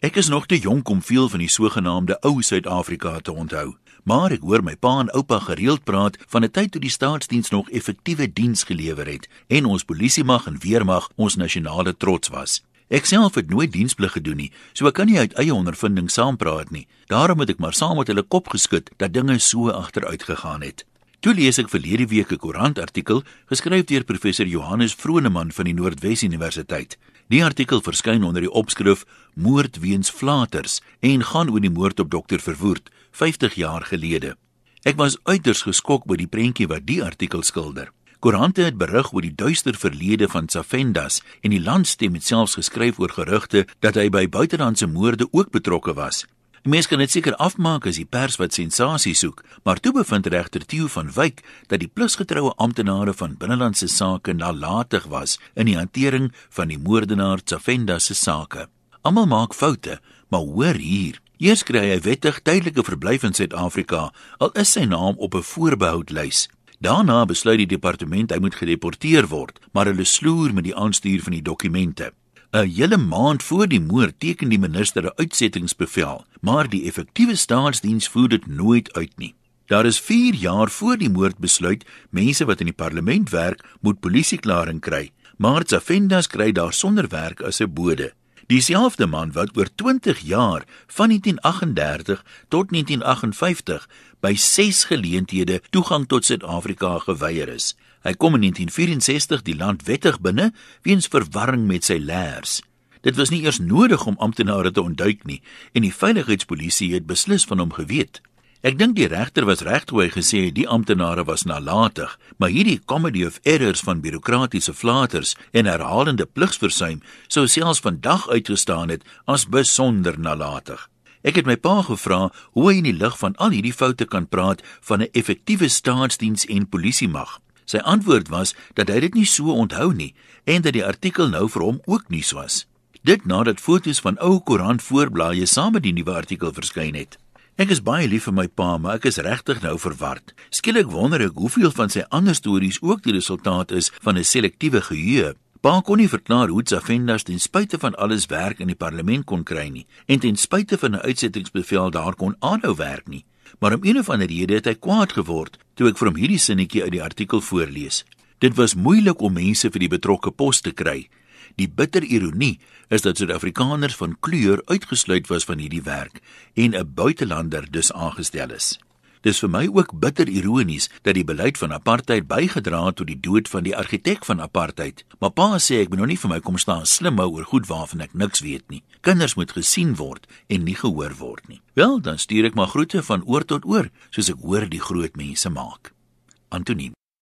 Ek is nog te jonk om veel van die sogenaamde ou Suid-Afrika te onthou, maar ek hoor my pa en oupa gereeld praat van 'n tyd toe die staatsdiens nog effektiewe diens gelewer het en ons polisiemag en weermag ons nasionale trots was. Ek self het nooit diensplig gedoen nie, so ek kan nie uit eie ondervinding saampraat nie. Daarom het ek maar saam met hulle kop geskud dat dinge so agteruit gegaan het. Toe lees ek verlede week 'n koerantartikel geskryf deur professor Johannes Vroneman van die Noordwes Universiteit. Die artikel verskyn onder die opskrif Moord weens flaters en gaan oor die moord op dokter Verwoerd 50 jaar gelede. Ek was uiters geskok by die prentjie wat die artikel skilder. Koerante het berig oor die duister verlede van Safendas en die landstem het selfs geskryf oor gerugte dat hy by buitelandse moorde ook betrokke was. Die mens kan dit seker afmaak as die pers wat sensasie soek, maar toe bevind regter Theo van Wyk dat die plusgetroue amptenare van binnelandse sake nalatig was in die hantering van die moordenaar Tsafenda se sake. Almal maak foute, maar hoor hier. Eers kry hy wettig tydelike verblyf in Suid-Afrika, al is sy naam op 'n voorbehoudlys. Daarna besluit die departement hy moet gedeporteer word, maar hulle sloer met die aanstuur van die dokumente. 'n hele maand voor die moord teken die minister 'n uitsettingsbevel, maar die effektiewe staatsdiens voer dit nooit uit nie. Daar is 4 jaar voor die moord besluit mense wat in die parlement werk, moet polisieklaring kry, maar Tsafendas kry daar sonder werk as 'n bode. Dieselfde man wat oor 20 jaar van 1938 tot 1958 by 6 geleenthede toegang tot Suid-Afrika geweier is. Hy kom in 1964 die land wettig binne weens verwarring met sy leers. Dit was nie eers nodig om amptenare te ontduik nie en die veiligheidspolisie het beslis van hom geweet. Ek dink die regter was reg toe hy gesê het die amptenare was nalatig, maar hierdie comedy of errors van bureaukratiese flaters en herhalende pligsversuim sou selfs vandag uitgestaan het as besonder nalatig. Ek het my pa gevra hoe hy in die lig van al hierdie foute kan praat van 'n effektiewe staatsdiens en polisiemag. Sy antwoord was dat hy dit nie so onthou nie en dat die artikel nou vir hom ook nuus was. Dit nadat foto's van ou koerant voorblaaie saam met die nuwe artikel verskyn het. Ek is baie lief vir my pa, maar ek is regtig nou verward. Skielik wonder ek hoeveel van sy ander stories ook die resultaat is van 'n selektiewe geheue. Pa kon nie verklaar hoe Tsafendas ten spyte van alles werk in die parlement kon kry nie en ten spyte van 'n uitsettingsbevel daar kon aanhou werk nie maar om een of ander rede het hy kwaad geword toe ek vir hom hierdie sinnetjie uit die artikel voorlees. Dit was moeilik om mense vir die betrokke pos te kry. Die bitter ironie is dat Suid-Afrikaners van kleur uitgesluit was van hierdie werk en 'n buitelander dus aangestel is. Dis vir my ook bitter ironies dat die beleid van apartheid bygedra het tot die dood van die argitek van apartheid. Maar pa sê ek moet nou nie vir my kom staan slim hou oor goed waarvan ek niks weet nie. Kinders moet gesien word en nie gehoor word nie. Wel, dan stuur ek maar groete van oor tot oor, soos ek hoor die groot mense maak. Antoniem